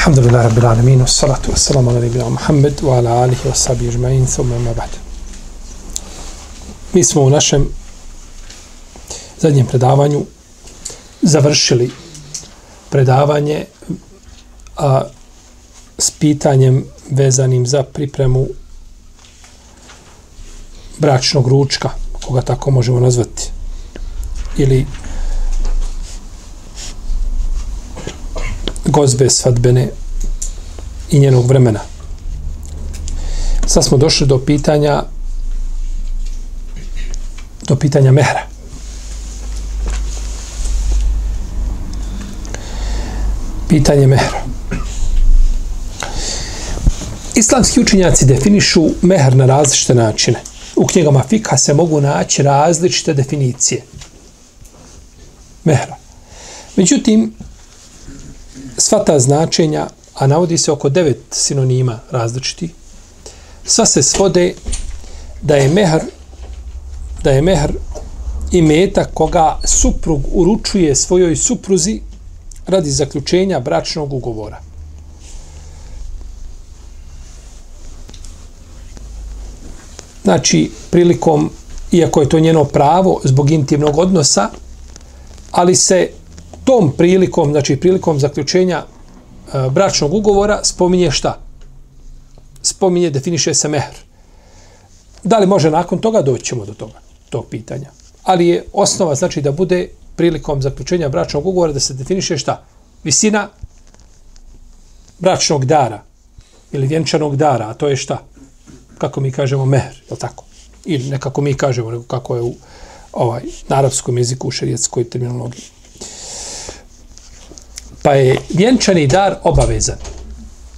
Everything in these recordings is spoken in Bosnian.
Alhamdulillah Rabbil Alamin Salatu wassalamu ala nabina Muhammed wa ala alihi wa sahbihi ajma'in thumma ma ba'd. Mi smo u našem zadnjem predavanju završili predavanje a, s pitanjem vezanim za pripremu bračnog ručka, koga tako možemo nazvati, ili gozbe svadbene i njenog vremena. Sad smo došli do pitanja do pitanja mehra. Pitanje mehra. Islamski učinjaci definišu mehr na različite načine. U knjigama Fika se mogu naći različite definicije mehra. Međutim, sva ta značenja, a navodi se oko devet sinonima različiti, sva se svode da je mehr da je mehr i meta koga suprug uručuje svojoj supruzi radi zaključenja bračnog ugovora. znači prilikom, iako je to njeno pravo zbog intimnog odnosa, ali se tom prilikom, znači prilikom zaključenja e, bračnog ugovora spominje šta? Spominje, definiše se mehr. Da li može nakon toga doćemo do toga, tog pitanja. Ali je osnova, znači da bude prilikom zaključenja bračnog ugovora da se definiše šta? Visina bračnog dara ili vjenčanog dara, a to je šta? kako mi kažemo mehr, je tako? Ili nekako mi kažemo, nego kako je u ovaj, na arapskom jeziku, u šerijetskoj terminologiji. Pa je vjenčani dar obavezan.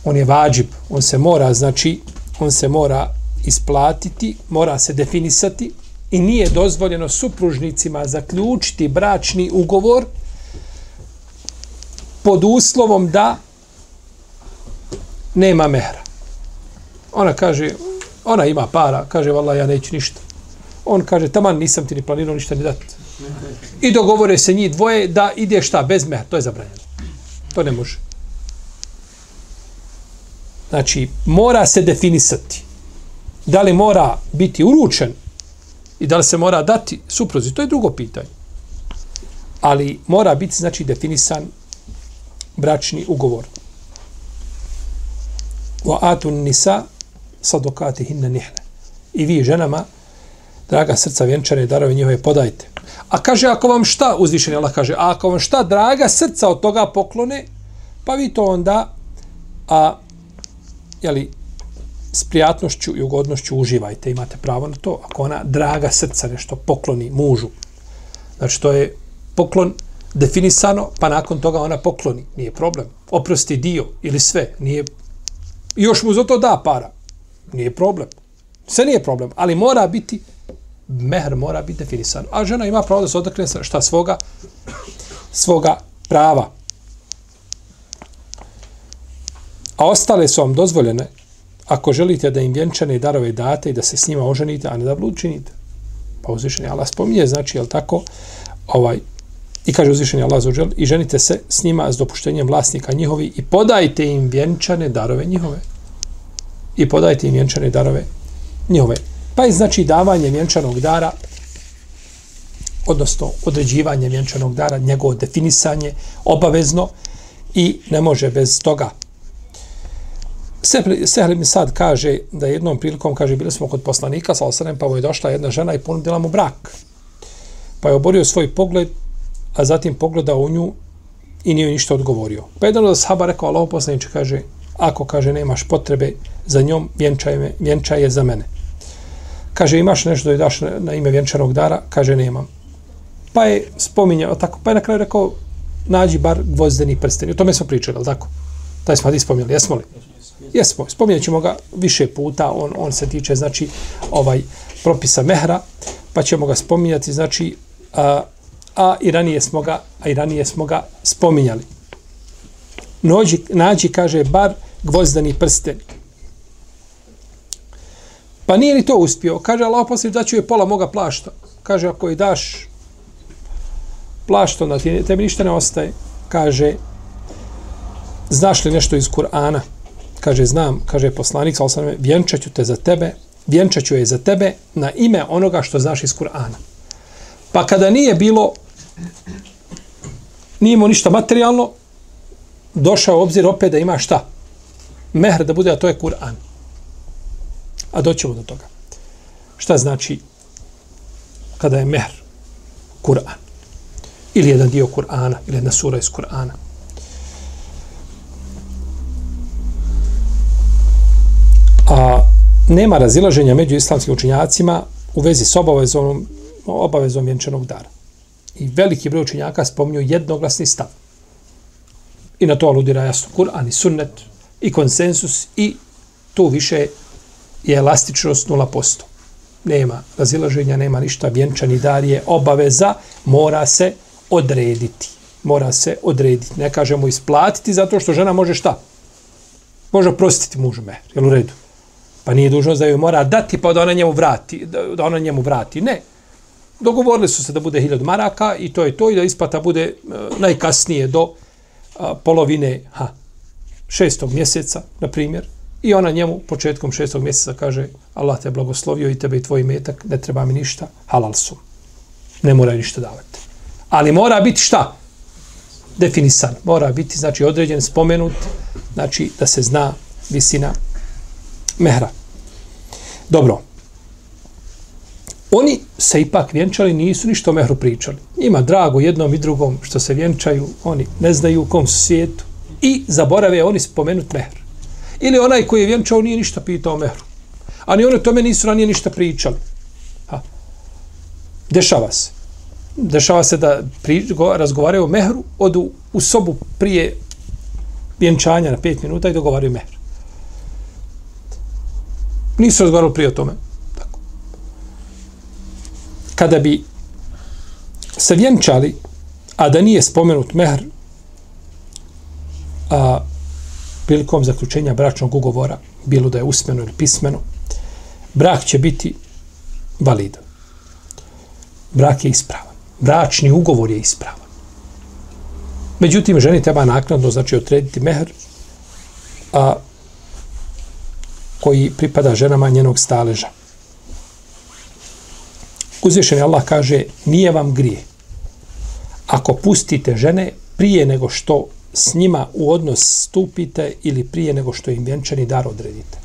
On je vađib, on se mora, znači, on se mora isplatiti, mora se definisati i nije dozvoljeno supružnicima zaključiti bračni ugovor pod uslovom da nema mehra. Ona kaže, Ona ima para, kaže, valla, ja neću ništa. On kaže, taman nisam ti ni planirao ništa ni dati. I dogovore se njih dvoje da ide šta, bez mehra, to je zabranjeno. To ne može. Znači, mora se definisati. Da li mora biti uručen i da li se mora dati supruzi, to je drugo pitanje. Ali mora biti, znači, definisan bračni ugovor. Wa atun nisa sadokatihinna nihle. I vi ženama, draga srca vjenčane darove njihove podajte. A kaže, ako vam šta, uzvišen Allah kaže, a ako vam šta, draga srca od toga poklone, pa vi to onda, a, jeli, s prijatnošću i ugodnošću uživajte, imate pravo na to. Ako ona draga srca nešto pokloni mužu, znači to je poklon definisano, pa nakon toga ona pokloni, nije problem. Oprosti dio ili sve, nije još mu za to da para. Nije problem. Sve nije problem, ali mora biti mehr mora biti definisan. A žena ima pravo da se odakne šta svoga svoga prava. A ostale su vam dozvoljene ako želite da im vjenčane darove date i da se s njima oženite, a ne da blud činite. Pa uzvišeni Allah spominje, znači, je tako, ovaj, i kaže uzvišeni Allah zaođel, i ženite se s njima s dopuštenjem vlasnika njihovi i podajte im vjenčane darove njihove i podajte im vjenčane darove njihove. Pa je znači davanje vjenčanog dara, odnosno određivanje vjenčanog dara, njegovo definisanje, obavezno i ne može bez toga. Sehli mi sad kaže da jednom prilikom, kaže, bili smo kod poslanika, sa osanem, pa mu je došla jedna žena i ponudila mu brak. Pa je oborio svoj pogled, a zatim pogledao u nju i nije ništa odgovorio. Pa jedan od sahaba rekao, Allah poslaniče, kaže, ako kaže nemaš potrebe za njom, vjenčaj, me, vjenčaj je za mene. Kaže, imaš nešto da daš na, ime vjenčanog dara? Kaže, nemam. Pa je spominjao tako, pa je na kraju rekao, nađi bar gvozdeni prsten. O tome smo pričali, ali tako? Taj smo ti spominjali, jesmo li? Jesmo, spominjat ćemo ga više puta, on, on se tiče, znači, ovaj propisa mehra, pa ćemo ga spominjati, znači, a, a i ranije smo ga, a i ranije smo ga spominjali. Nođi, nađi, kaže, bar gvozdani prsten. Pa nije ni to uspio? Kaže, Allah poslije da ću je pola moga plašta. Kaže, ako je daš plašta, onda ti, tebi ništa ne ostaje. Kaže, znaš li nešto iz Kur'ana? Kaže, znam, kaže poslanik, sal sam vjenčaću te za tebe, vjenčaću je za tebe na ime onoga što znaš iz Kur'ana. Pa kada nije bilo, nije imao ništa materijalno, došao obzir opet da ima šta? Mehr da bude, a to je Kur'an. A doćemo do toga. Šta znači kada je mehr? Kur'an. Ili jedan dio Kur'ana, ili jedna sura iz Kur'ana. A nema razilaženja među islamskim učinjacima u vezi s obavezom, obavezom vjenčanog dara. I veliki broj učinjaka spominju jednoglasni stav. I na to aludira jasno Kur'an i sunnet i konsensus i tu više je elastičnost 0%. Nema razilaženja, nema ništa, vjenčani dar je obaveza, mora se odrediti. Mora se odrediti. Ne kažemo isplatiti zato što žena može šta? Može prostiti mužu mehr, jel u redu? Pa nije dužnost da joj mora dati pa da ona njemu vrati. Da ona njemu vrati. Ne. Dogovorili su se da bude 1000 maraka i to je to i da isplata bude e, najkasnije do polovine ha, šestog mjeseca, na primjer. I ona njemu početkom šestog mjeseca kaže Allah te blagoslovio i tebe i tvoj metak, ne treba mi ništa, halal su. Ne mora ništa davati. Ali mora biti šta? Definisan. Mora biti, znači, određen, spomenut, znači, da se zna visina mehra. Dobro. Oni se ipak vjenčali, nisu ništa o mehru pričali. Ima drago jednom i drugom što se vjenčaju, oni ne znaju u kom su svijetu i zaborave oni spomenut mehr. Ili onaj koji je vjenčao nije ništa pitao mehru. A ni oni tome nisu ranije ništa pričali. Ha. Dešava se. Dešava se da pri, go, razgovaraju o mehru, odu u sobu prije vjenčanja na pet minuta i dogovaraju mehr. Nisu razgovarali prije o tome. Tako. Kada bi se vjenčali, a da nije spomenut mehr, a prilikom zaključenja bračnog ugovora, bilo da je usmeno ili pismeno, brak će biti validan. Brak je ispravan. Bračni ugovor je ispravan. Međutim, ženi treba naknadno, znači, odrediti mehr, a koji pripada ženama njenog staleža. Uzvišen Allah kaže, nije vam grije. Ako pustite žene prije nego što s njima u odnos stupite ili prije nego što im vjenčani dar odredite.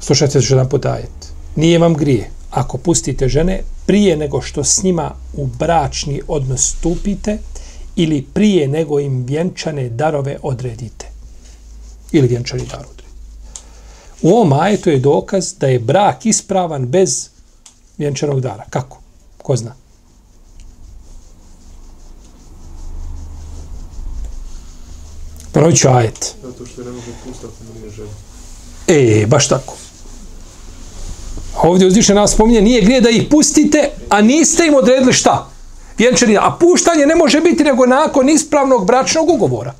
Slušajte se jedan podajet. Nije vam grije. Ako pustite žene prije nego što s njima u bračni odnos stupite ili prije nego im vjenčane darove odredite. Ili vjenčani dar odredite. U ovom ajetu je dokaz da je brak ispravan bez vjenčanog dara. Kako? Ko zna? Ponovit ću ajet. Zato što ne može pustati nije. E, baš tako. Ovdje uzviše nas spominje, nije grije da ih pustite, a niste im odredili šta? Vjenčani, a puštanje ne može biti nego nakon ispravnog bračnog ugovora.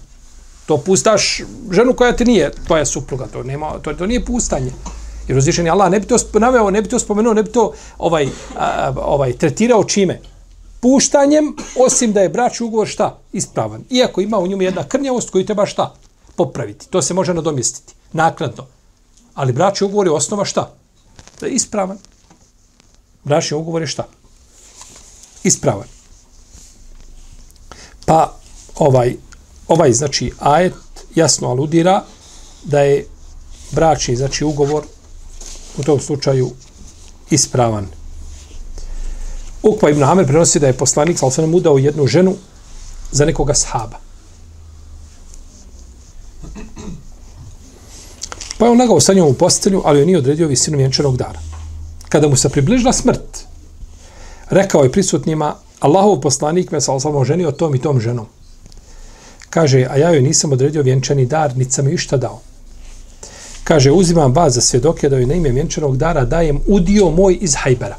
To pustaš ženu koja ti nije tvoja supruga, to nema, to, to nije pustanje. Jer uzvišeni Allah ne bi to naveo, ne bi to spomenuo, ne bi to ovaj, a, ovaj, tretirao čime? Puštanjem, osim da je brač ugovor šta? Ispravan. Iako ima u njemu jedna krnjavost koju treba šta? Popraviti. To se može nadomjestiti. Nakladno. Ali brač ugovor je osnova šta? Da je ispravan. Brač ugovor je šta? Ispravan. Pa, ovaj, ovaj znači ajet jasno aludira da je bračni znači ugovor u tom slučaju ispravan. Ukva ibn Amer prenosi da je poslanik sa osanem udao jednu ženu za nekoga sahaba. Pa je on legao sa njom u postelju, ali joj nije odredio visinu vjenčanog dara. Kada mu se približila smrt, rekao je prisutnima, Allahov poslanik me sa osanem ženio tom i tom ženom. Kaže, a ja joj nisam odredio vjenčani dar, niti sam išta dao. kaže, uzimam vas za svjedoke da joj na ime vjenčanog dara dajem udio moj iz Hajbera.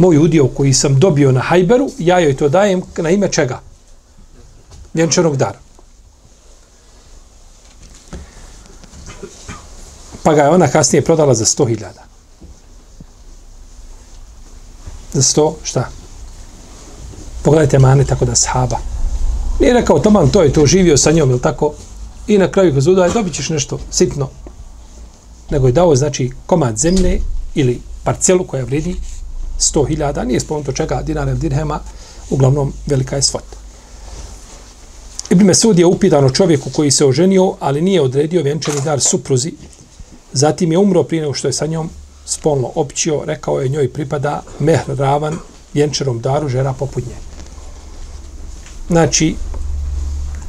Moj udio koji sam dobio na Hajberu, ja joj to dajem na ime čega? Vjenčanog dara. Pa ga je ona kasnije prodala za 100.000. Za 100, šta? Pogledajte mane tako da sahaba. Nije rekao, taman, to je to, živio sa njom, ili tako? I na kraju kad udaj, dobit ćeš nešto sitno. Nego je dao, znači, komad zemlje ili parcelu koja vredi 100.000, nije spomenuto čega, dinara ili dirhema, uglavnom velika je svota. Ibn Mesud je upitano čovjeku koji se oženio, ali nije odredio vjenčani dar supruzi. Zatim je umro prije nego što je sa njom spolno općio, rekao je njoj pripada mehr ravan vjenčanom daru žena poput nje. Znači,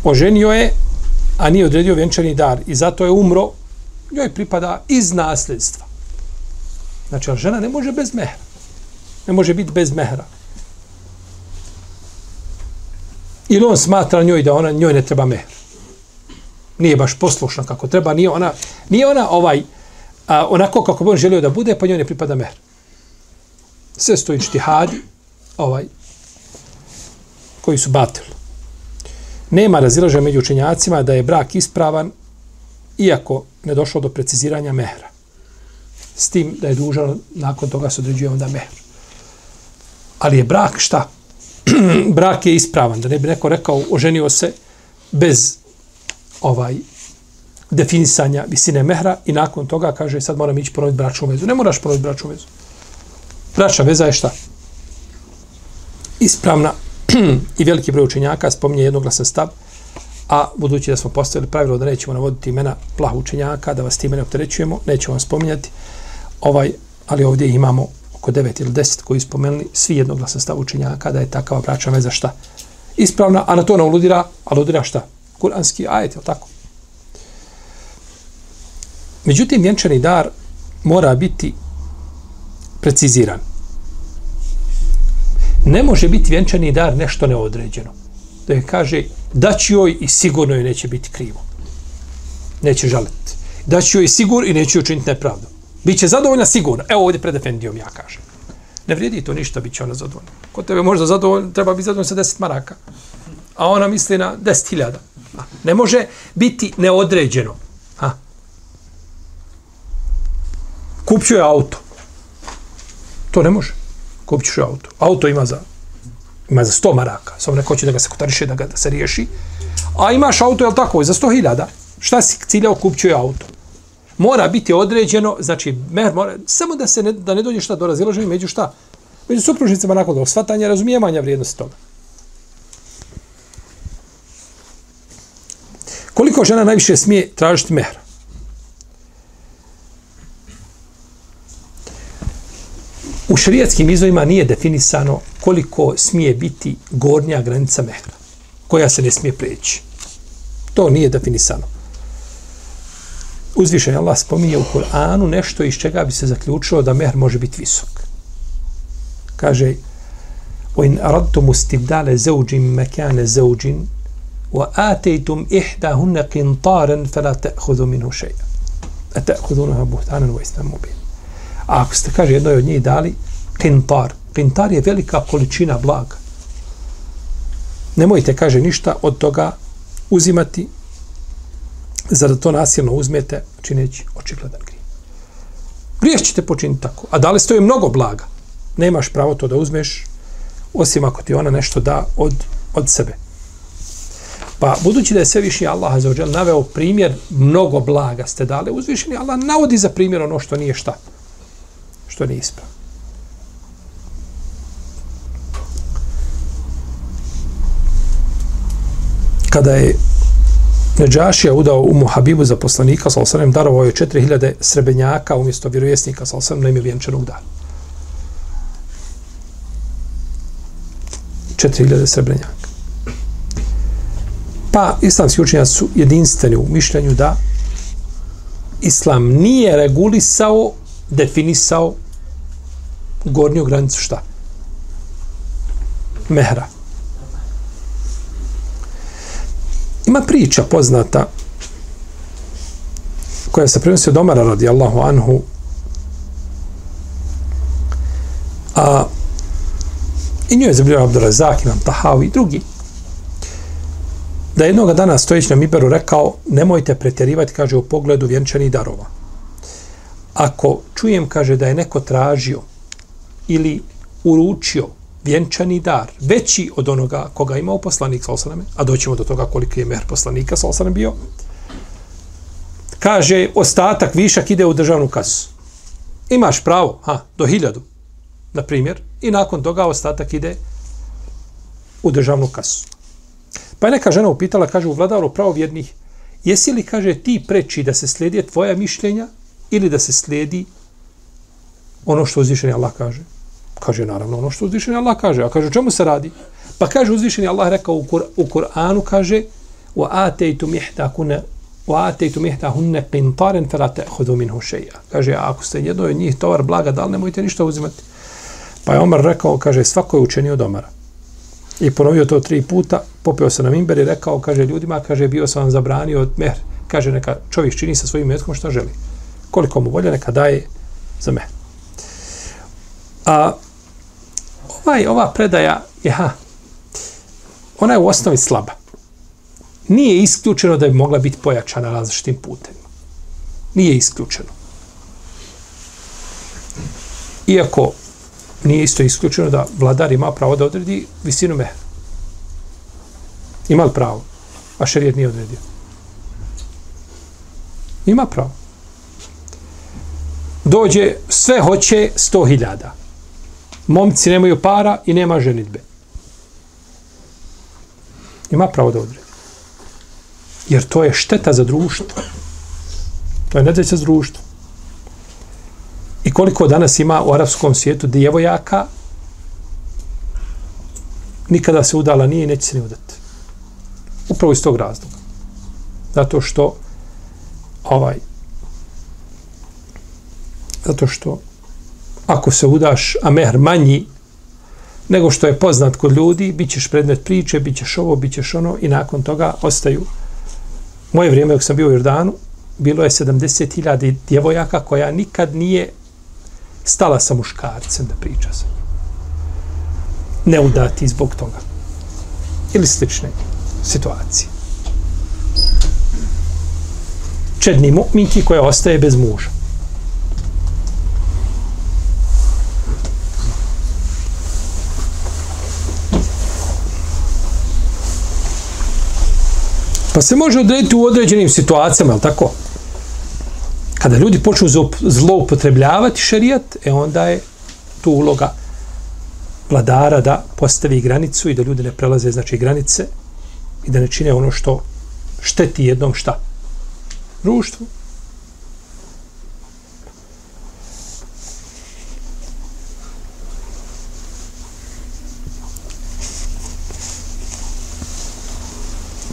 oženio je, a nije odredio vjenčani dar i zato je umro, njoj pripada iz nasljedstva. Znači, ali žena ne može bez mehra. Ne može biti bez mehra. Ili on smatra njoj da ona njoj ne treba mehr. Nije baš poslušna kako treba, nije ona, nije ona ovaj, a, onako kako bi on želio da bude, pa njoj ne pripada mehr. Sve stoji štihadi, ovaj, koji su batil. Nema razilaže među učenjacima da je brak ispravan, iako ne došlo do preciziranja mehra. S tim da je dužan, nakon toga se određuje onda mehr. Ali je brak šta? brak je ispravan, da ne bi neko rekao oženio se bez ovaj definisanja visine mehra i nakon toga kaže sad moram ići ponoviti bračnu vezu. Ne moraš ponoviti bračnu vezu. Bračna veza je šta? Ispravna i veliki broj učenjaka spominje jednoglasan stav, a budući da smo postavili pravilo da nećemo navoditi imena plahu učenjaka, da vas time ne opterećujemo, nećemo vam spominjati, ovaj, ali ovdje imamo oko 9 ili 10 koji spomenuli svi jednoglasan stav učenjaka da je takava bračna veza šta? Ispravna, a na to ne uludira, aludira šta? Kuranski ajet, je tako? Međutim, vjenčani dar mora biti preciziran. Ne može biti vjenčani dar nešto neodređeno. Da je kaže, da joj i sigurno joj neće biti krivo. Neće žaliti. Da joj i sigurno i neće učiniti nepravdu. Biće zadovoljna sigurno. Evo ovdje pred Efendijom ja kažem. Ne vrijedi to ništa, bit će ona zadovoljna. Kod tebe možda zadovoljna, treba biti zadovoljna sa 10 maraka. A ona misli na 10.000. Ne može biti neodređeno. Ha. Kupću je auto. To ne može. Kupću je auto. Auto ima za ima za 100 maraka. Samo neko će da ga se kotariše, da ga da se riješi. A imaš auto, je li tako, za 100.000. Šta si ciljao, kupću je auto mora biti određeno, znači, mehr mora, samo da se ne, da ne dođe šta do razilaženja među šta? Među supružnicama nakon do shvatanja, razumijevanja vrijednosti toga. Koliko žena najviše smije tražiti mehr? U šarijetskim izvojima nije definisano koliko smije biti gornja granica mehra, koja se ne smije preći. To nije definisano uzvišen Allah spominje u Kur'anu nešto iz čega bi se zaključilo da mehr može biti visok. Kaže وَإِنْ أَرَدْتُمُ اسْتِبْدَالَ زَوْجٍ مَكَانَ زَوْجٍ وَآتَيْتُمْ إِحْدَهُنَّ قِنْطَارًا فَلَا تَأْخُذُوا مِنْهُ شَيْئًا أَتَأْخُذُونَهَا بُهْتَانًا وَإِسْنًا مُبِينًا A ako ste, kaže, jednoj od njih dali kintar. Kintar je velika količina blaga. Nemojte, kaže, ništa od toga uzimati zar to nasilno uzmete, čineći očigledan grije. Grijeh ćete počiniti tako. A da li stoji mnogo blaga? Nemaš pravo to da uzmeš, osim ako ti ona nešto da od, od sebe. Pa budući da je sve Allah za naveo primjer mnogo blaga ste dali, uzvišeni Allah navodi za primjer ono što nije šta. Što nije ispravno. Kada je Neđašija udao Umu Habibu za poslanika, sa osanem darovao je 4000 srebenjaka umjesto vjerovjesnika, sa osanem na ime vjenčanog dana. 4000 srebenjaka. Pa islamski učenjaci su jedinstveni u mišljenju da islam nije regulisao, definisao gornju granicu šta? Mehra. Ima priča poznata koja se prenosi od Omara radijallahu anhu a i nju je zabrio Abdurazak, Imam Tahavi i drugi da jednog dana stojić na Miberu rekao nemojte pretjerivati, kaže, u pogledu vjenčanih darova. Ako čujem, kaže, da je neko tražio ili uručio vjenčani dar, veći od onoga koga imao poslanik sa osaname, a doćemo do toga koliko je mehr poslanika sa osaname bio, kaže, ostatak, višak ide u državnu kasu. Imaš pravo, ha, do hiljadu, na primjer, i nakon toga ostatak ide u državnu kasu. Pa je neka žena upitala, kaže, u vladaru pravovjernih, jesi li, kaže, ti preči da se slijedi tvoja mišljenja ili da se slijedi ono što uzvišenje Allah kaže? Kaže, naravno, ono što uzvišeni Allah kaže. A kaže, o čemu se radi? Pa kaže, uzvišeni Allah rekao u, Kur u Kur'anu, kaže, wa atejtu mihta kune wa atejtu mihta hunne qintaren fela te'hudu minhu šeja. Kaže, ako ste jedno od njih tovar blaga, da li nemojte ništa uzimati? Pa je Omar rekao, kaže, svako je učenio od Omara. I ponovio to tri puta, popeo se na mimber i rekao, kaže ljudima, kaže, bio sam vam zabranio od mehr. Kaže, neka čovjek čini sa svojim metkom šta želi. Koliko mu volja, neka daje za mehr. A ovaj, ova predaja ja, ona je u osnovi slaba. Nije isključeno da bi mogla biti pojačana različitim putem. Nije isključeno. Iako nije isto isključeno da vladar ima pravo da odredi visinu mehra. Ima li pravo? A šerijet nije odredio. Ima pravo. Dođe, sve hoće sto hiljada. Momci nemaju para i nema ženitbe. Ima pravo da odredi. Jer to je šteta za društvo. To je nedeća za društvo. I koliko danas ima u arapskom svijetu djevojaka, nikada se udala nije i neće se ni udati. Upravo iz tog razloga. Zato što ovaj zato što ako se udaš, a mehr manji nego što je poznat kod ljudi, bit ćeš predmet priče, bit ćeš ovo, bit ćeš ono i nakon toga ostaju. Moje vrijeme, dok sam bio u Jordanu, bilo je 70.000 djevojaka koja nikad nije stala sa muškarcem da priča sa njim. Ne udati zbog toga. Ili slične situacije. Čedni mu'minki koja ostaje bez muža. Pa se može odrediti u određenim situacijama, je li tako? Kada ljudi počnu zloupotrebljavati šerijat, e onda je tu uloga vladara da postavi granicu i da ljudi ne prelaze znači granice i da ne čine ono što šteti jednom šta? Društvu.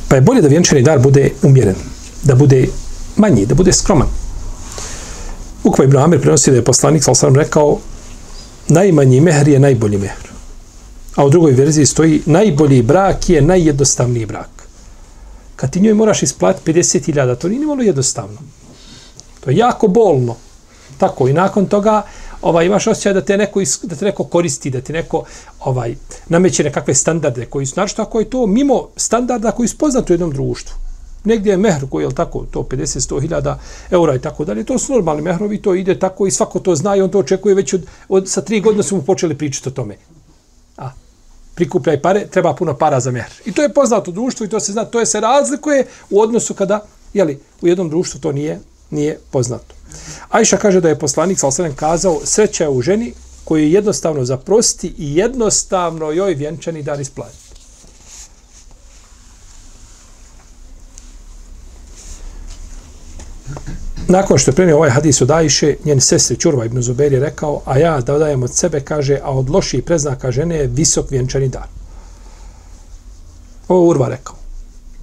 Pa je bolje da vjenčani dar bude umjeren, da bude manji, da bude skroman. Ukva ibn Amir prenosi da je poslanik sa osram rekao najmanji mehr je najbolji mehr. A u drugoj verziji stoji najbolji brak je najjednostavniji brak. Kad ti njoj moraš isplatiti 50.000, to nije malo jednostavno. To je jako bolno. Tako, i nakon toga ovaj, imaš osjećaj da te, neko, da te neko koristi, da ti neko ovaj, nameće nekakve standarde koji su, znači ako je to mimo standarda koji su poznati u jednom društvu negdje je mehr koji je tako, to 50-100 hiljada eura i tako dalje, to su normalni mehrovi, to ide tako i svako to zna i on to očekuje već od, od sa tri godine su mu počeli pričati o tome. A, prikupljaj pare, treba puno para za mehr. I to je poznato društvo i to se zna, to je se razlikuje u odnosu kada, jeli, u jednom društvu to nije, nije poznato. Ajša kaže da je poslanik Salsanem kazao, sreća je u ženi koji je jednostavno zaprosti i jednostavno joj vjenčani dar isplati. Nakon što je prenio ovaj hadis od Ajše, njen sestri Čurva ibn Zubair je rekao, a ja da odajem od sebe, kaže, a od loših preznaka žene je visok vjenčani dan. Ovo Urva rekao.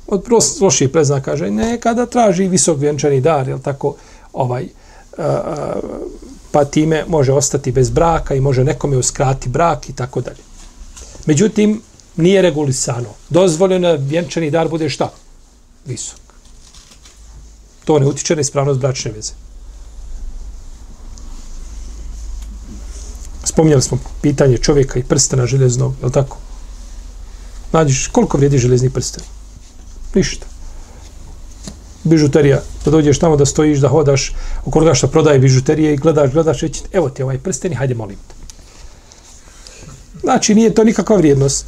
Od loših preznaka kaže, ne, kada traži visok vjenčani dar, jel tako, ovaj, e, e, pa time može ostati bez braka i može nekome uskrati brak i tako dalje. Međutim, nije regulisano. Dozvoljeno vjenčani dar bude šta? Visok. To ne utiče na ispravnost bračne veze. Spominjali smo pitanje čovjeka i prstena železnog, je li tako? Nađeš, koliko vrijedi železni prsten? Ništa. Bižuterija, da dođeš tamo da stojiš, da hodaš oko onoga što prodaje bižuterije i gledaš, gledaš, reći, evo ti ovaj prsten i hajde molim te. Znači, nije to nikakva vrijednost.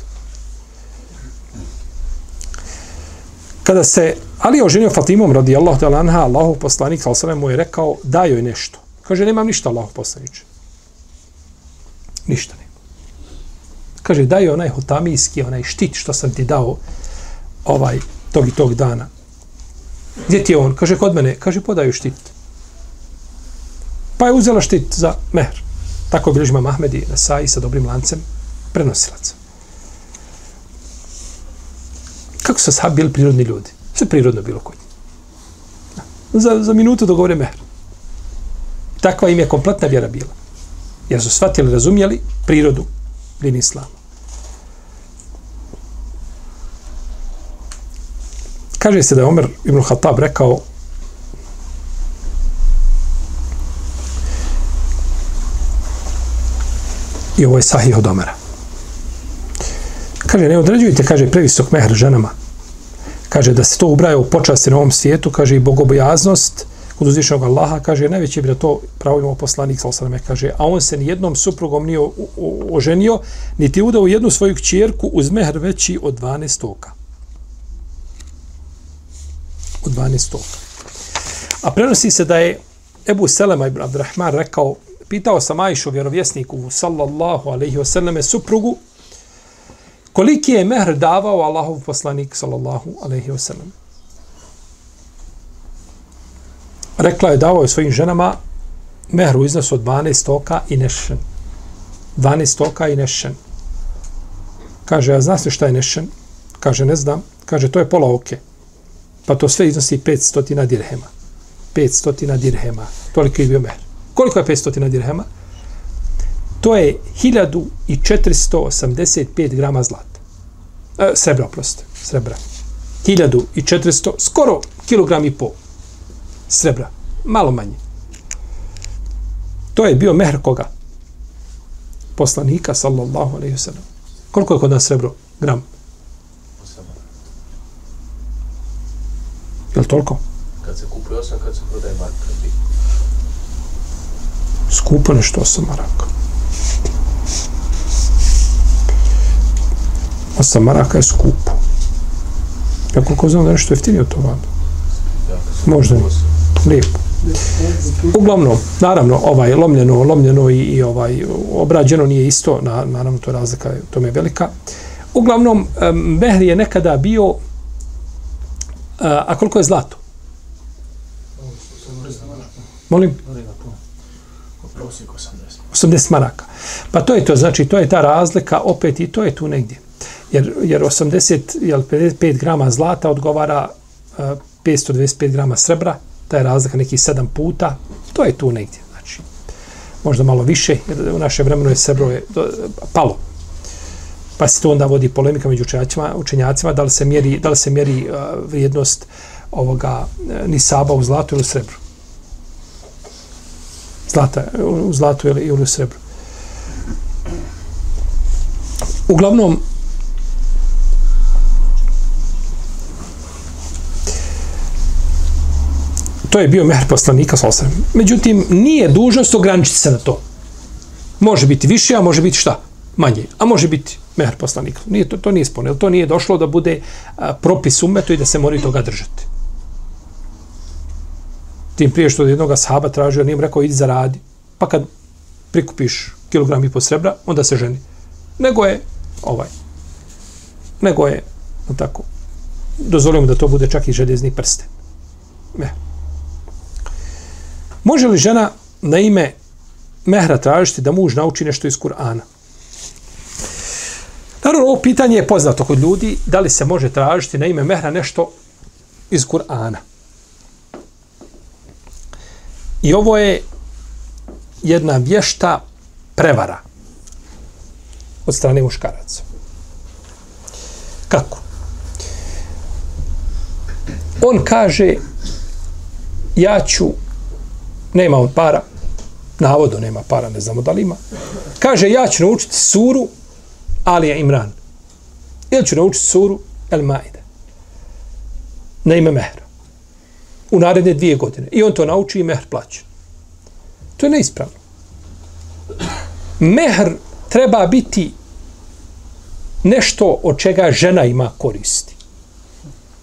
Kada se Ali je oženio Fatimom radi Allah te lanha, Allahu poslanik sa mu je rekao daj joj nešto. Kaže nemam ništa Allahu poslaniče. Ništa nema. Kaže daj joj onaj hotamijski, onaj štit što sam ti dao ovaj tog i tog dana. Gdje ti je on? Kaže kod mene. Kaže podaju štit. Pa je uzela štit za mehr. Tako bilježima Mahmedi na saji sa dobrim lancem prenosilaca. Kako su sahabi bili prirodni ljudi? Sve prirodno bilo kod njih. Za, za minutu dogovore mehr. Takva im je kompletna vjera bila. Jer su shvatili, razumjeli prirodu din islama. Kaže se da je Omer ibn Khattab rekao i ovo je sahih od Omera. Kaže, ne određujte, kaže, previsok mehr ženama, kaže da se to ubraja u počasti na ovom svijetu, kaže i bogobojaznost kod uzvišenog Allaha, kaže najveće bi da to pravo imao poslanik, sal kaže, a on se ni jednom suprugom nije oženio, niti udao jednu svoju kćerku uz mehr veći od 12 oka. Od 12. A prenosi se da je Ebu Selema ibn Abdurrahman rekao, pitao sam Ajšu vjerovjesniku, sallallahu alaihi wasallame, suprugu, koliki je mehr davao Allahov poslanik sallallahu alejhi ve sellem rekla je davao je svojim ženama mehr u iznosu od 12 toka i nešen. 12 toka i nešen. Kaže a znaš šta je nešen? Kaže ne znam. Kaže to je pola oke pa to sve iznosi 500 dirhema 500 dirhema toliko je bio mehr koliko je 500 dirhema to je 1485 grama zlata. E, srebra, oprosti. srebra. 1400, skoro kilogram i pol srebra. Malo manje. To je bio mehr koga? Poslanika, sallallahu alaihi wa sallam. Koliko je kod nas srebro? Gram. Je li toliko? Kad se kupuje 8, kad se prodaje marka. Skupo nešto 8 maraka. Osam maraka je skupo. Ja koliko znam da nešto jeftinije od toga. Možda ne. Lijepo. Uglavnom, naravno, ovaj lomljeno, lomljeno i, i ovaj obrađeno nije isto, na, naravno to razlika, to je velika. Uglavnom, mehr je nekada bio a, a koliko je zlato? Molim? 80 maraka. Pa to je to, znači to je ta razlika, opet i to je tu negdje jer, jer 80, jel, 55 grama zlata odgovara uh, 525 grama srebra, ta je razlika neki 7 puta, to je tu negdje, znači, možda malo više, jer u naše vremeno je srebro je do, palo. Pa se to onda vodi polemika među učenjacima, učenjacima da li se mjeri, da li se mjeri uh, vrijednost ovoga uh, nisaba u zlatu ili u srebru. Zlata, u zlatu ili, ili u srebru. Uglavnom, to je bio mehr poslanika sa osrem. Međutim, nije dužnost ograničiti se na to. Može biti više, a može biti šta? Manje. A može biti mehr poslanik. Nije, to, to nije spone. To nije došlo da bude a, propis umetu i da se mori toga držati. Tim prije što od jednog sahaba tražio, nije rekao, idi zaradi. Pa kad prikupiš kilogram i po srebra, onda se ženi. Nego je ovaj. Nego je, tako, dozvolimo da to bude čak i željezni prsten. Ne. Može li žena na ime mehra tražiti da muž nauči nešto iz Kur'ana? Naravno, ovo pitanje je poznato kod ljudi, da li se može tražiti na ime mehra nešto iz Kur'ana. I ovo je jedna vješta prevara od strane muškaraca. Kako? On kaže ja ću, nema on para, navodno nema para, ne znamo da li ima, kaže, ja ću naučiti suru Alija Imran. Ili ću naučiti suru El Maide. Na ime Mehra. U naredne dvije godine. I on to nauči i Mehr plaća. To je neispravno. Mehr treba biti nešto od čega žena ima koristi.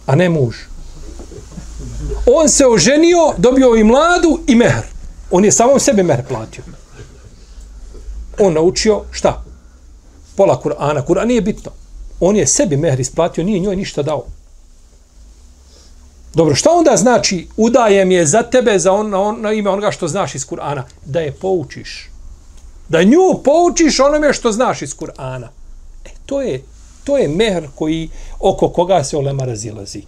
A ne muž. On se oženio, dobio i mladu i mehr. On je samom sebe mehr platio. On naučio šta? Pola Kur'ana. Kur'an nije bitno. On je sebi mehr isplatio, nije njoj ništa dao. Dobro, šta onda znači udajem je za tebe, za on, on, na ime onoga što znaš iz Kur'ana? Da je poučiš. Da nju poučiš onome što znaš iz Kur'ana. E, to je, to je mehr koji, oko koga se olema razilazi.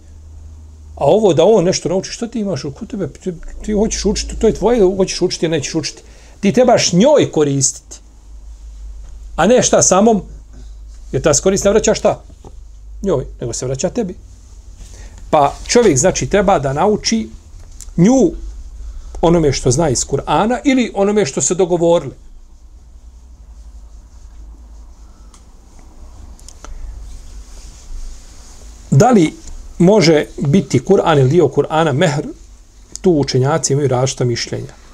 A ovo da on nešto nauči, što ti imaš oko tebe? Ti, ti hoćeš učiti, to je tvoje, hoćeš učiti, nećeš učiti. Ti trebaš njoj koristiti. A ne šta samom, jer ta korist ne vraća šta? Njoj, nego se vraća tebi. Pa čovjek znači treba da nauči nju onome što zna iz Kur'ana ili onome što se dogovorili. Da li može biti Kur'an ili dio Kur'ana mehr, tu učenjaci imaju različita mišljenja.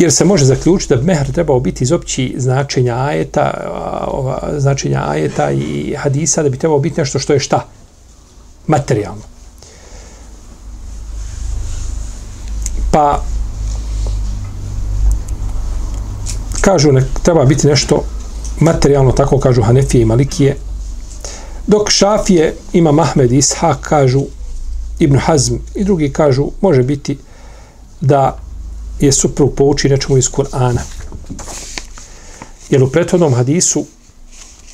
Jer se može zaključiti da mehr trebao biti iz opći značenja ajeta, ova, značenja ajeta i hadisa, da bi trebao biti nešto što je šta? Materijalno. Pa kažu ne treba biti nešto materijalno, tako kažu Hanefije i Malikije. Dok Šafije ima Mahmed i Ishak kažu Ibn Hazm i drugi kažu može biti da je suprug pouči nečemu iz Kur'ana. Jer u prethodnom hadisu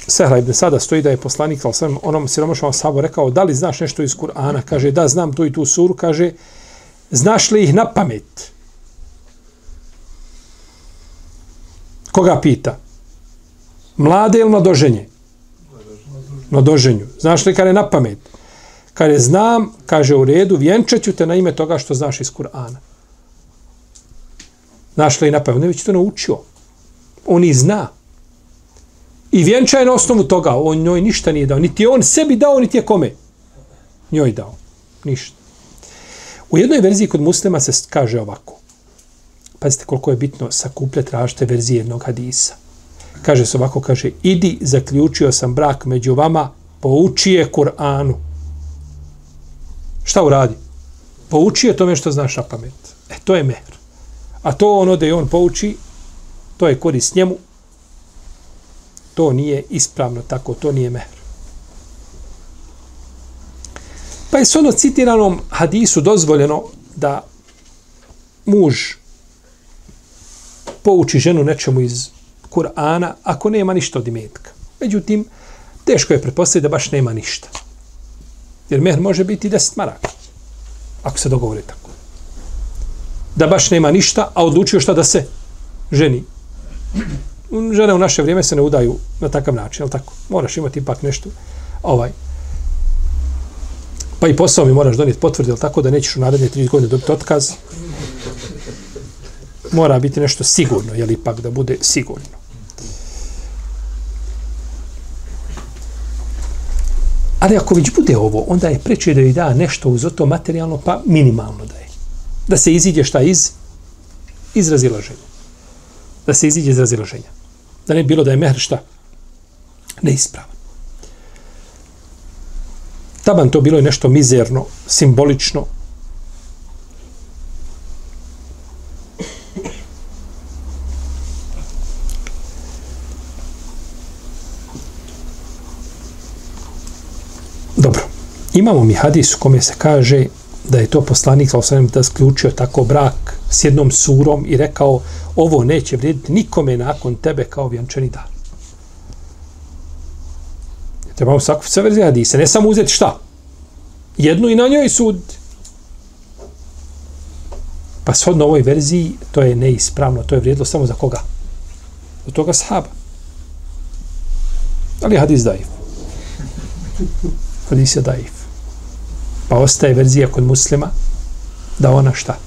Sehra ibn Sada stoji da je poslanik al sam onom siromašnom sabo rekao da li znaš nešto iz Kur'ana? Kaže da znam tu i tu suru. Kaže znaš li ih na pamet? Koga pita? Mlade ili mladoženje? Mladoženju. Znaš li kada je na pamet? Kada znam, kaže u redu, vjenčat te na ime toga što znaš iz Kur'ana našla i napravila. On je već to naučio. On i zna. I vjenča je na osnovu toga. On njoj ništa nije dao. Niti on sebi dao, niti je kome. Njoj dao. Ništa. U jednoj verziji kod muslima se kaže ovako. Pazite koliko je bitno sakupljati različite verzije jednog hadisa. Kaže se ovako, kaže, idi, zaključio sam brak među vama, pouči je Kur'anu. Šta uradi? Pouči je tome što znaš na pamet. E, to je mehr. A to ono da je on pouči, to je korist njemu, to nije ispravno tako, to nije mehr. Pa je s ono citiranom hadisu dozvoljeno da muž pouči ženu nečemu iz Kur'ana ako nema ništa od imetka. Međutim, teško je pretpostaviti da baš nema ništa. Jer mehr može biti deset maraka. Ako se dogovore tako. Da baš nema ništa, a odlučio šta da se ženi. Žene u naše vrijeme se ne udaju na takav način, je tako? Moraš imati ipak nešto. Ovaj. Pa i posao mi moraš donijeti potvrdi, je tako? Da nećeš u naredne tri godine dobiti otkaz. Mora biti nešto sigurno, je li ipak da bude sigurno. Ali ako već bude ovo, onda je preče da joj da nešto uz to materijalno, pa minimalno da je. Da se iziđe šta iz? Iz razilaženja. Da se iziđe iz razilaženja. Da ne bilo da je mehr šta? Neispravan. Taban to bilo je nešto mizerno, simbolično, Dobro. Imamo mi hadis u kome se kaže da je to poslanik sa osvijem da sključio tako brak s jednom surom i rekao ovo neće vrijediti nikome nakon tebe kao vjenčani dar. Trebamo sakupiti sve verzije hadise, ne samo uzeti šta? Jednu i na njoj sud. Pa shodno ovoj verziji to je neispravno, to je vrijedilo samo za koga? Za toga sahaba. Ali hadis daif. Hadis je daif. Pa ostaje verzija kod muslima da ona šta?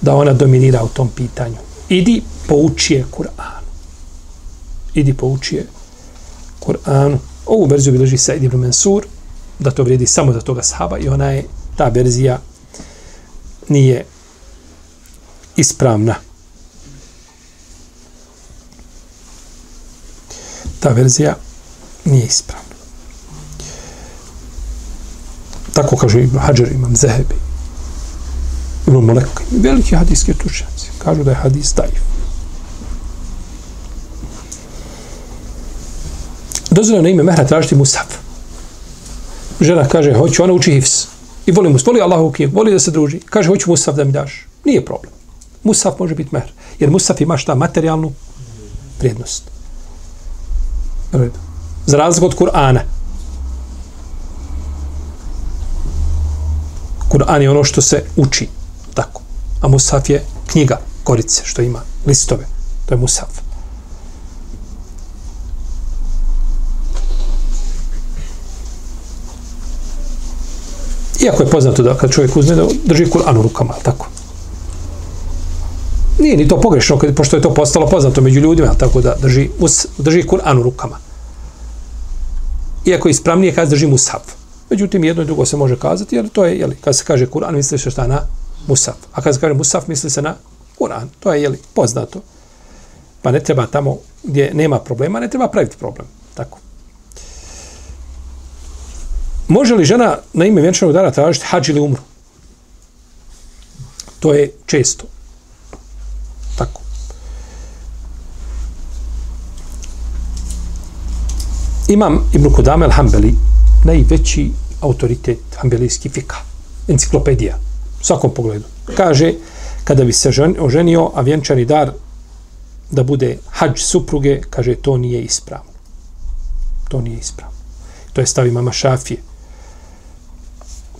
Da ona dominira u tom pitanju. Idi pouči je Kur'an. Idi pouči je Kur'anu. Ovu verziju bilježi Said ibn Mansur, da to vrijedi samo za toga sahaba i ona je, ta verzija nije ispravna. Ta verzija nije ispravna. Tako kaže Ibn Hajar, imam Zehebi, Ibn Malek, veliki hadijski tučnjaci. Kažu da je hadis dajiv. Dozvoljeno na ime Mehra tražiti Musaf. Žena kaže, hoću, ona uči hifs. I voli Musaf, voli Allahu knjigu, voli da se druži. Kaže, hoću Musaf da mi daš. Nije problem. Musaf može biti Mehr. Jer Musaf ima šta? Materijalnu vrijednost. Za razliku od Kur'ana. Kur'an je ono što se uči. Tako. A Musaf je knjiga, korice, što ima listove. To je Musaf. Iako je poznato da kad čovjek uzme da drži Kur'an u rukama, tako. Nije ni to pogrešno, pošto je to postalo poznato među ljudima, tako da drži, drži Kur'an u rukama. Iako je ispravnije kada drži Musaf. Međutim, jedno i drugo se može kazati, jer to je, jeli, kad se kaže Kur'an, misli se šta na Musaf. A kad se kaže Musaf, misli se na Kur'an. To je, jeli, poznato. Pa ne treba tamo gdje nema problema, ne treba praviti problem. Tako. Može li žena na ime vjenčanog dana tražiti hađ ili umru? To je često. Tako. Imam Ibn Kudame al-Hambeli, najveći autoritet hambelijski fika, enciklopedija, u svakom pogledu. Kaže, kada bi se žen, oženio, a vjenčani dar da bude hađ supruge, kaže, to nije ispravno. To nije ispravno. To je stavi mama Šafije.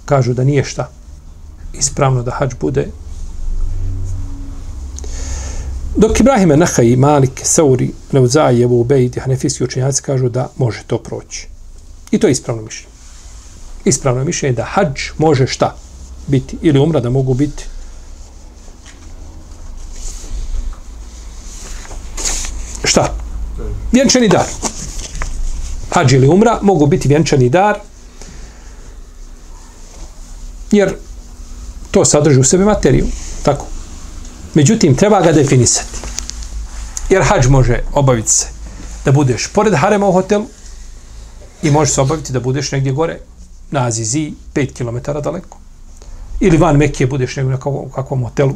Kažu da nije šta ispravno da hađ bude Dok Ibrahime Nahaj, Malik, Sauri, Neuzaj, Ebu Ubejdi, Hanefijski učenjaci kažu da može to proći. I to je ispravno mišljenje. Ispravno mišljenje da hađ može šta biti ili umra da mogu biti šta? Vjenčani dar. Hađ ili umra mogu biti vjenčani dar jer to sadrži u sebi materiju. Tako. Međutim, treba ga definisati. Jer hađ može obaviti se da budeš pored harema u hotelu i možeš se obaviti da budeš negdje gore na Azizi, 5 km daleko. Ili van Mekije budeš negdje u kakvom hotelu,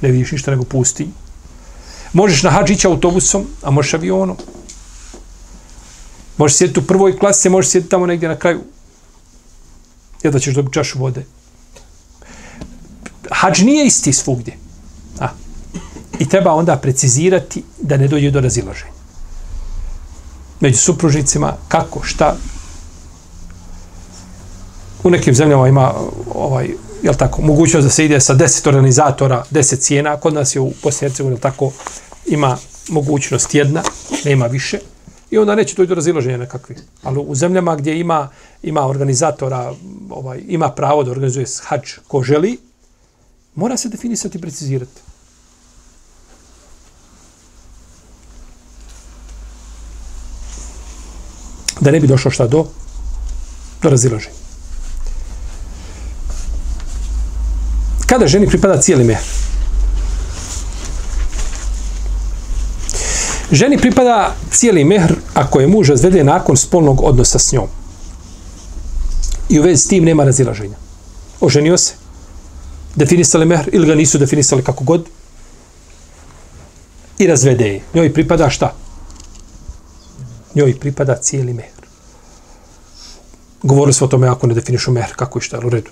ne vidiš ništa nego pusti. Možeš na Hadžića autobusom, a možeš avionom. Možeš sjediti u prvoj klasi, možeš sjediti tamo negdje na kraju. Jedva ćeš dobiti čašu vode. Hađ nije isti svugdje. A. I treba onda precizirati da ne dođe do razilaženja. Među supružnicima, kako, šta. U nekim zemljama ima ovaj, jel tako, mogućnost da se ide sa deset organizatora, deset cijena. Kod nas je u Bosni jel tako, ima mogućnost jedna, nema više. I onda neće doći do razilaženja nekakvih. Ali u zemljama gdje ima ima organizatora, ovaj, ima pravo da organizuje hađ ko želi, mora se definisati i precizirati. Da ne bi došlo šta do, do razilaženja. Kada ženi pripada cijeli mehr? Ženi pripada cijeli mehr ako je muž razvede nakon spolnog odnosa s njom. I u vezi s tim nema razilaženja. Oženio se, definisali mehr ili ga nisu definisali kako god i razvede je. Njoj pripada šta? Njoj pripada cijeli mehr. Govorili smo o tome ako ne definišu mehr, kako je šta, u redu.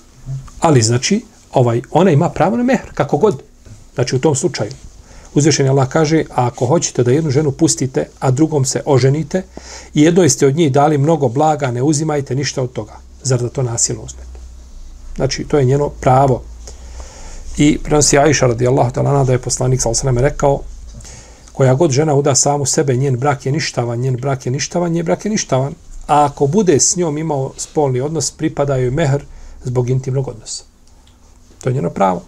Ali znači, ovaj, ona ima pravo na mehr, kako god. Znači u tom slučaju. Uzvišen Allah kaže, a ako hoćete da jednu ženu pustite, a drugom se oženite, i jednoj ste od njih dali mnogo blaga, ne uzimajte ništa od toga. Zar da to nasilno uzmete? Znači, to je njeno pravo. I prenosi Aisha radijallahu ta'ala da je poslanik sa osanem rekao koja god žena uda samu sebe, njen brak je ništavan, njen brak je ništavan, njen brak je ništavan. A ako bude s njom imao spolni odnos, pripada joj mehr zbog intimnog odnosa. To je njeno pravo.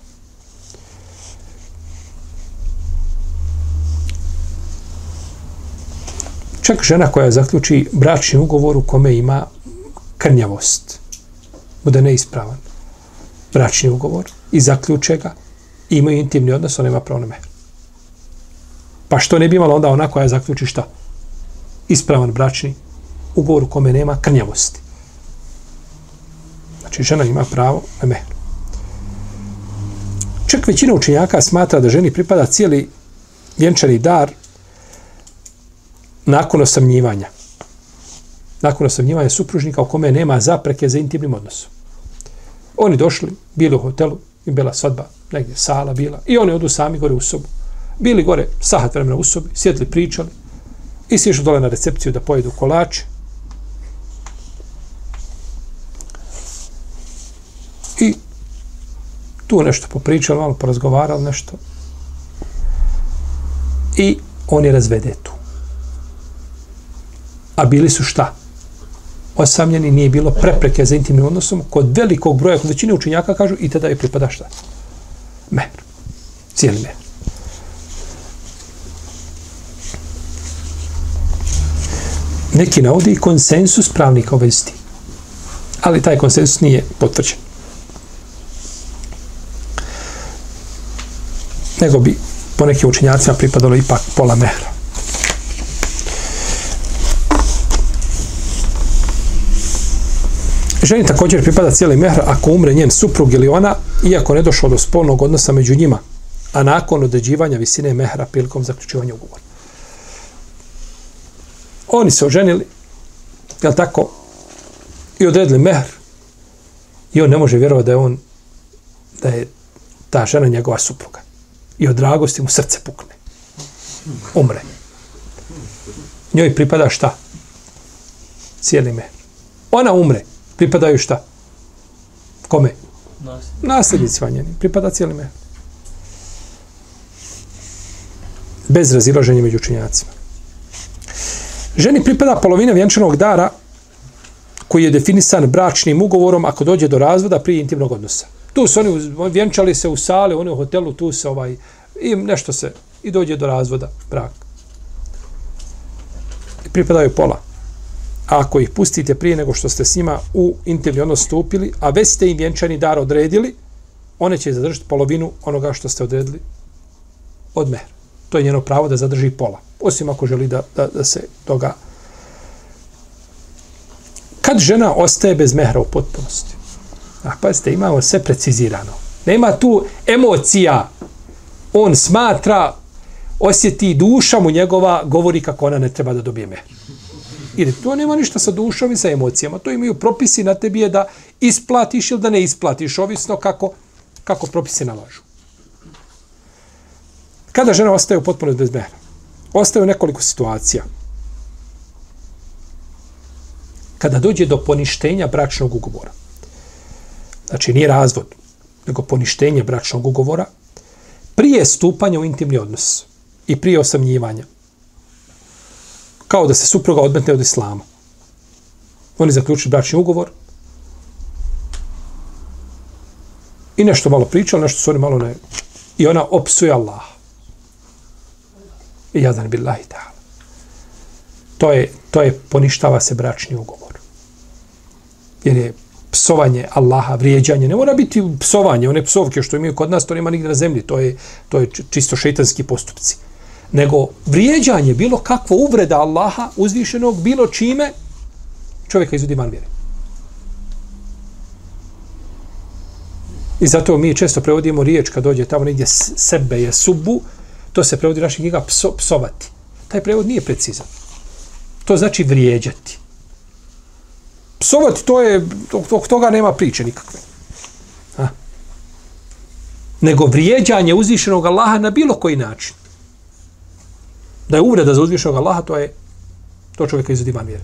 Čak žena koja zaključi bračni ugovor u kome ima krnjavost, bude neispravan bračni ugovor i zaključe ga i imaju intimni odnos, ona ima pravo na mehr. Pa što ne bi imala onda ona koja zaključi šta? Ispravan bračni ugovor u kome nema krnjavosti. Znači, žena ima pravo na mehr. Čak većina učenjaka smatra da ženi pripada cijeli vjenčani dar nakon osamnjivanja. Nakon osamnjivanja supružnika u kome nema zapreke za intimnim odnosom. Oni došli, bili u hotelu, i bila svadba, negdje sala bila, i oni odu sami gore u sobu. Bili gore sahat vremena u sobi, sjedli, pričali, i sišli dole na recepciju da pojedu kolače. I tu nešto popričali, malo porazgovarali nešto. I oni razvede tu. A bili su šta? osamljeni, nije bilo prepreke za intimnim odnosom, kod velikog broja, kod većine učinjaka kažu, i tada je pripada šta? Mehr. Cijeli mehr. Neki navodi konsensus pravnika u vezi Ali taj konsensus nije potvrđen. Nego bi po nekim učinjacima pripadalo ipak pola mehra. Ženi također pripada cijeli mehr ako umre njen suprug ili ona, iako ne došlo do spolnog odnosa među njima, a nakon određivanja visine mehra prilikom zaključivanja ugovora. Oni se oženili, je tako, i odredili mehr, i on ne može vjerovati da je on, da je ta žena njegova supruga. I od dragosti mu srce pukne. Umre. Njoj pripada šta? Cijeli mehr. Ona umre pripadaju šta? Kome? Nasljednici vanjeni. Pripada cijeli me. Bez razilaženja među učinjacima. Ženi pripada polovina vjenčanog dara koji je definisan bračnim ugovorom ako dođe do razvoda prije intimnog odnosa. Tu su oni vjenčali se u sale, oni u hotelu, tu se ovaj, i nešto se, i dođe do razvoda brak. I pripadaju pola A ako ih pustite prije nego što ste s njima u intimni odnos stupili, a već ste im vjenčani dar odredili, one će zadržati polovinu onoga što ste odredili od mehra. To je njeno pravo da zadrži pola. Osim ako želi da, da, da se toga... Kad žena ostaje bez mehra u potpunosti? A pa ste, imamo sve precizirano. Nema tu emocija. On smatra, osjeti duša mu njegova, govori kako ona ne treba da dobije mehr. Jer to nema ništa sa dušom i sa emocijama. To imaju propisi na tebi je da isplatiš ili da ne isplatiš, ovisno kako, kako propisi nalažu. Kada žena ostaje u potpunosti bez mehra? Ostaje u nekoliko situacija. Kada dođe do poništenja bračnog ugovora, znači nije razvod, nego poništenje bračnog ugovora, prije stupanja u intimni odnos i prije osamljivanja. kao da se supruga odmetne od islama. Oni zaključili bračni ugovor i nešto malo pričali, nešto su oni malo ne... I ona opsuje Allah. I jadan billahi ta'ala. To je, to je, poništava se bračni ugovor. Jer je psovanje Allaha, vrijeđanje, ne mora biti psovanje, one psovke što imaju kod nas, to nema nigde na zemlji, to je, to je čisto šeitanski postupci nego vrijeđanje, bilo kakvo uvreda Allaha uzvišenog, bilo čime, čovjeka izvodi van vjere. I zato mi često prevodimo riječ kad dođe tamo negdje sebe je subu, to se prevodi naših knjiga pso, psovati. Taj prevod nije precizan. To znači vrijeđati. Psovati, to je, to, toga nema priče nikakve. Ha? Nego vrijeđanje uzvišenog Allaha na bilo koji način da je uvreda za uzvišenog Allaha, to je to čovjeka izvodi van vjere.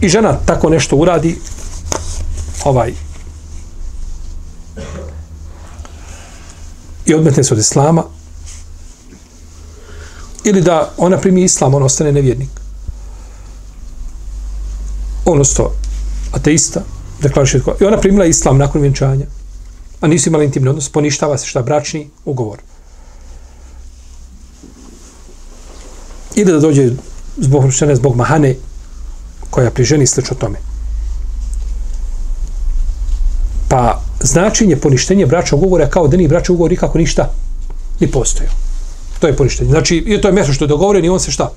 I žena tako nešto uradi, ovaj, i odmetne se od islama, ili da ona primi islam, ona ostane nevjernik on ostao ateista, deklariše i ona primila islam nakon vjenčanja, a nisu imali intimni odnos, poništava se šta bračni ugovor. Ili da dođe zbog žene, zbog mahane, koja pri ženi slično tome. Pa značenje poništenje bračnog ugovora kao da ni bračnog ugovor nikako ništa ni postoje. To je poništenje. Znači, i to je mjesto što je dogovoren i on se šta?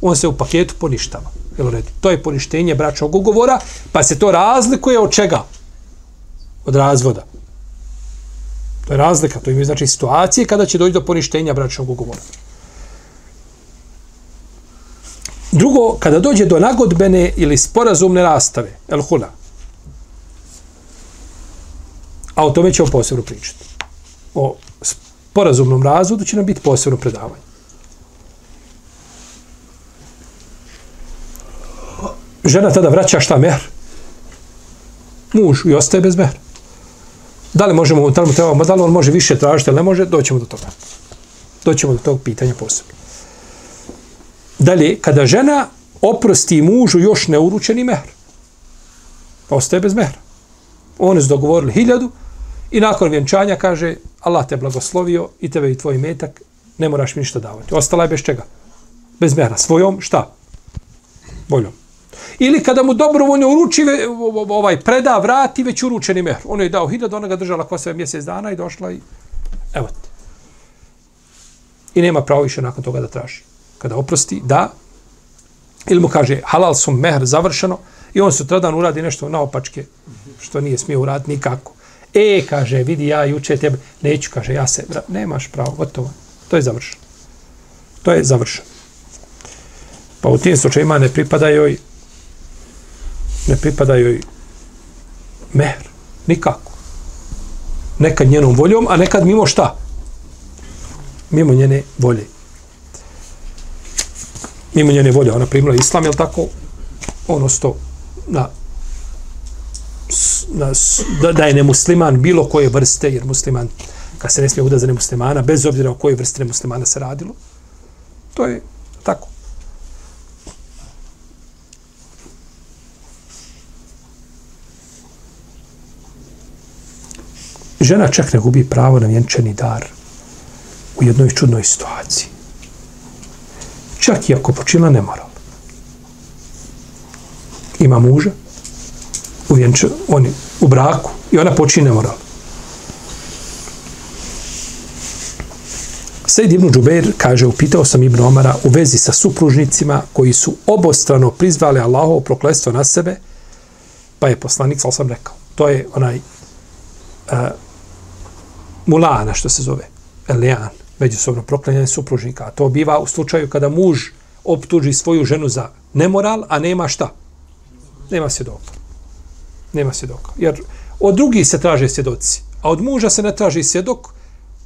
On se u paketu poništava. Jel redi? To je poništenje bračnog ugovora, pa se to razlikuje od čega? Od razvoda. To je razlika. To imaju znači situacije kada će doći do poništenja bračnog ugovora. Drugo, kada dođe do nagodbene ili sporazumne rastave, el hula, a o tome ćemo posebno pričati. O sporazumnom razvodu će nam biti posebno predavanje. Žena tada vraća šta mehr? Muž i ostaje bez mehr. Da li možemo, da li, trebamo, da li on može više tražiti, ali ne može, doćemo do toga. Doćemo do tog pitanja posebno. Dalje, kada žena oprosti mužu još neuručeni mehr, pa ostaje bez mehra. Oni su dogovorili hiljadu i nakon vjenčanja kaže Allah te blagoslovio i tebe i tvoj metak ne moraš mi ništa davati. Ostala je bez čega? Bez mehra. Svojom šta? Voljom. Ili kada mu dobrovoljno uruči, ovaj preda, vrati već uručeni mehr. On je dao hiljad, ona ga držala ko sve mjesec dana i došla i evo te. I nema pravo više nakon toga da traži kada oprosti, da, ili mu kaže halal su mehr završeno i on sutradan uradi nešto naopačke, što nije smio uraditi nikako. E, kaže, vidi ja juče tebe, neću, kaže, ja se, nemaš pravo, gotovo. To je završeno. To je završeno. Pa u tim slučajima ne pripada joj ne pripada joj mehr. Nikako. Nekad njenom voljom, a nekad mimo šta? Mimo njene volje mimo njene volje, ona primila islam, jel tako, ono sto na, na, da, da je nemusliman bilo koje vrste, jer musliman, kad se ne smije udati za nemuslimana, bez obzira o kojoj vrste nemuslimana se radilo, to je tako. Žena čak ne gubi pravo na vjenčani dar u jednoj čudnoj situaciji čak i ako počila nemoral. Ima muža, u, vjenču, oni, u braku, i ona počine nemoral. Sejid ibn Džubeir kaže, upitao sam Ibn Omara u vezi sa supružnicima koji su obostrano prizvali Allahovo proklestvo na sebe, pa je poslanik, sal sam rekao, to je onaj uh, mulana, što se zove, Elijan, međusobno proklanjanje supružnika. To biva u slučaju kada muž optuži svoju ženu za nemoral, a nema šta? Nema svjedoka. Nema svjedoka. Jer od drugih se traže svjedoci, a od muža se ne traži svjedok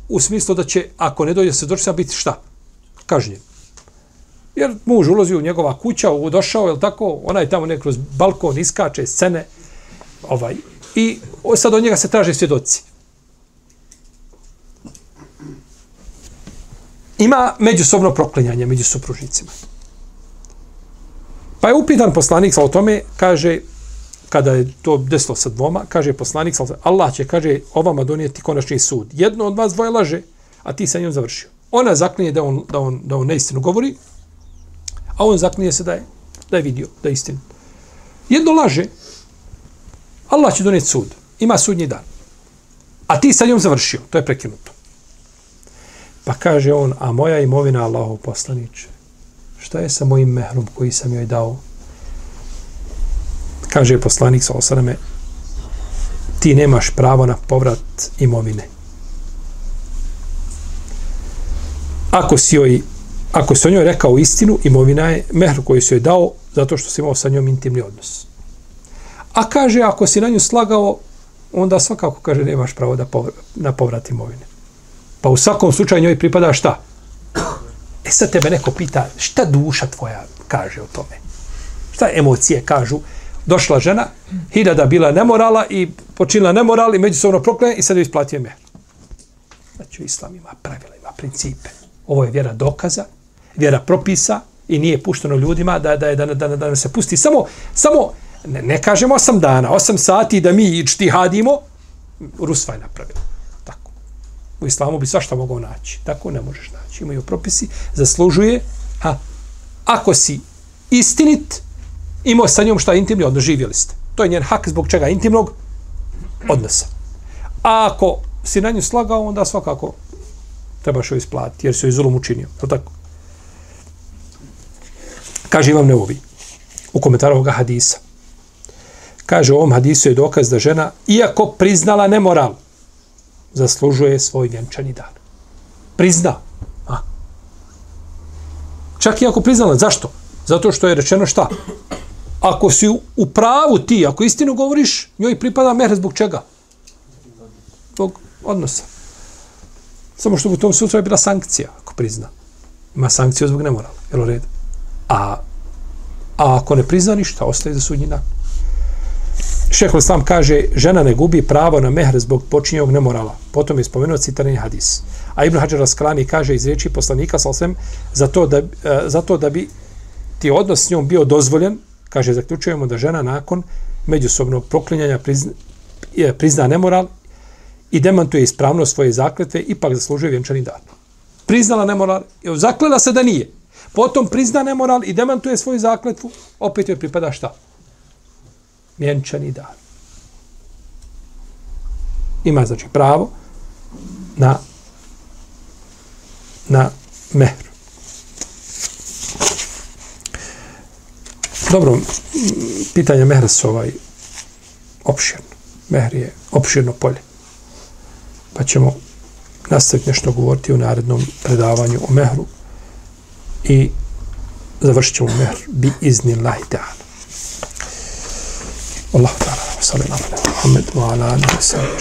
u smislu da će, ako ne dođe svjedočima, biti šta? Kažnjen. Jer muž ulazi u njegova kuća, u došao, je tako? Ona je tamo nekroz balkon, iskače, scene, ovaj, i sad od njega se traže svjedoci. Ima međusobno proklinjanje među supružnicima. Pa je upitan poslanik sa o tome, kaže, kada je to desilo sa dvoma, kaže poslanik Allah će, kaže, ovama donijeti konačni sud. Jedno od vas dvoje laže, a ti sa njom završio. Ona zaklinje da on, da on, da on neistinu govori, a on zaklinje se da je, da je vidio, da je istinu. Jedno laže, Allah će donijeti sud. Ima sudnji dan. A ti sa njom završio. To je prekinuto. Pa kaže on, a moja imovina Allahov poslaniče, šta je sa mojim mehrom koji sam joj dao? Kaže poslanik sa osaname, ti nemaš pravo na povrat imovine. Ako si joj ako si o njoj rekao istinu, imovina je mehr koji si joj dao zato što si imao sa njom intimni odnos. A kaže, ako si na nju slagao, onda svakako kaže, nemaš pravo da povrat, na povrat imovine. Pa u svakom slučaju njoj pripada šta? E sad tebe neko pita, šta duša tvoja kaže o tome? Šta emocije kažu? Došla žena, hiljada bila nemorala i počinila nemoral i međusobno proklene i sad joj isplatio mehr. Znači, islam ima pravila, ima principe. Ovo je vjera dokaza, vjera propisa i nije pušteno ljudima da, da, da, da, da, da se pusti samo, samo Ne, ne kažemo osam dana, osam sati da mi čtihadimo, Rusva je napravila. U islamu bi svašta mogao naći. Tako ne možeš naći. Imaju propisi, zaslužuje, A ako si istinit, imao sa njom šta intimni odnos, živjeli ste. To je njen hak zbog čega intimnog odnosa. A ako si na nju slagao, onda svakako trebaš joj isplatiti, jer si joj zulum učinio. Je tako. Kaže Imam Neovi u komentaru ovoga hadisa. Kaže u ovom hadisu je dokaz da žena, iako priznala nemoral, zaslužuje svoj vjenčani dan. Prizna. A? Čak i ako priznala. Zašto? Zato što je rečeno šta? Ako si u pravu ti, ako istinu govoriš, njoj pripada mehr zbog čega? Zbog odnosa. Samo što u tom slučaju je bila sankcija, ako prizna. Ima sankciju zbog nemorala. Jel u redu? A, a ako ne prizna ništa, ostaje za sudnji dan. Šehol Islam kaže, žena ne gubi pravo na mehr zbog počinjenog nemorala. Potom je spomenuo citarni hadis. A Ibn Hajar Raskalani kaže iz riječi poslanika sa osvem, zato da, e, za to da bi ti odnos s njom bio dozvoljen, kaže, zaključujemo da žena nakon međusobnog proklinjanja prizna, prizna nemoral i demantuje ispravnost svoje zakletve, ipak zaslužuje vjenčani dan. Priznala nemoral, zaklela se da nije. Potom prizna nemoral i demantuje svoju zakletvu, opet joj pripada šta? Vjenčani dan. Ima znači pravo na na mehr. Dobro, pitanje mehra su ovaj opširno. Mehr je opširno polje. Pa ćemo nastaviti nešto govoriti u narednom predavanju o mehru i završit ćemo mehr bi izni Allah ta'ala, sallallahu alaihi wa sallam, wa ala alihi wa sallam,